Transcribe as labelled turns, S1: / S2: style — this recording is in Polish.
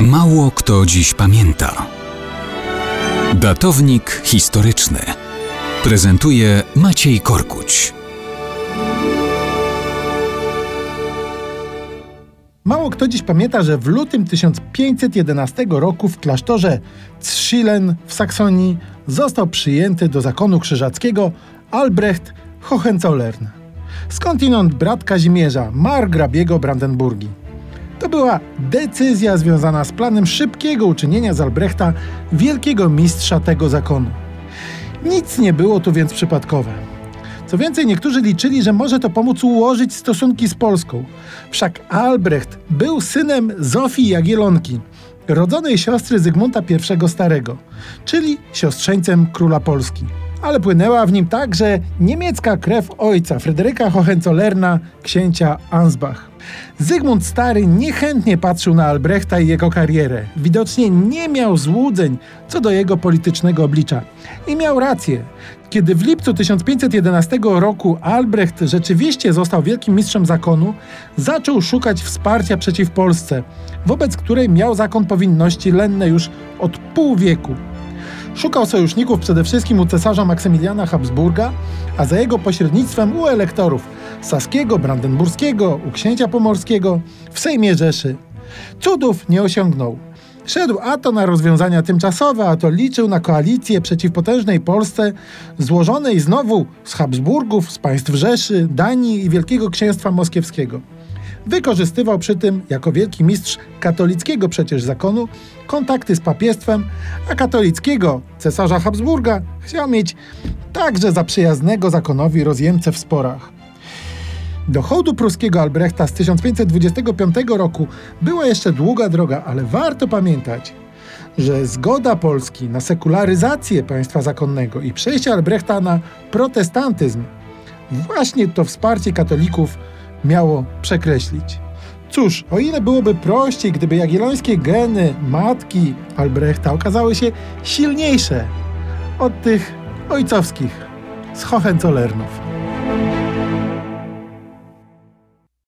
S1: Mało kto dziś pamięta. Datownik historyczny prezentuje Maciej Korkuć.
S2: Mało kto dziś pamięta, że w lutym 1511 roku w klasztorze Zschilen w Saksonii został przyjęty do zakonu krzyżackiego Albrecht Hohenzollern. Skądinąd brat Kazimierza, margrabiego Brandenburgii. To była decyzja związana z planem szybkiego uczynienia z Albrechta wielkiego mistrza tego zakonu. Nic nie było tu więc przypadkowe. Co więcej, niektórzy liczyli, że może to pomóc ułożyć stosunki z Polską. Wszak Albrecht był synem Zofii Jagielonki, rodzonej siostry Zygmunta I Starego, czyli siostrzeńcem króla Polski. Ale płynęła w nim także niemiecka krew ojca Fryderyka Hohenzollerna, księcia Ansbach. Zygmunt Stary niechętnie patrzył na Albrechta i jego karierę. Widocznie nie miał złudzeń co do jego politycznego oblicza. I miał rację. Kiedy w lipcu 1511 roku Albrecht rzeczywiście został wielkim mistrzem zakonu, zaczął szukać wsparcia przeciw Polsce, wobec której miał zakon powinności lenne już od pół wieku. Szukał sojuszników przede wszystkim u cesarza Maksymiliana Habsburga, a za jego pośrednictwem u elektorów Saskiego, Brandenburskiego, u księcia pomorskiego, w Sejmie Rzeszy. Cudów nie osiągnął. Szedł a to na rozwiązania tymczasowe, a to liczył na koalicję przeciw potężnej Polsce, złożonej znowu z Habsburgów, z państw Rzeszy, Danii i Wielkiego Księstwa Moskiewskiego. Wykorzystywał przy tym, jako wielki mistrz katolickiego przecież zakonu, kontakty z papiestwem, a katolickiego cesarza Habsburga chciał mieć także za przyjaznego zakonowi rozjemcę w sporach. Do hołdu pruskiego Albrechta z 1525 roku była jeszcze długa droga, ale warto pamiętać, że zgoda Polski na sekularyzację państwa zakonnego i przejście Albrechta na protestantyzm właśnie to wsparcie katolików miało przekreślić. Cóż, o ile byłoby prościej, gdyby jagiellońskie geny matki Albrechta okazały się silniejsze od tych ojcowskich z Hohenzollernów.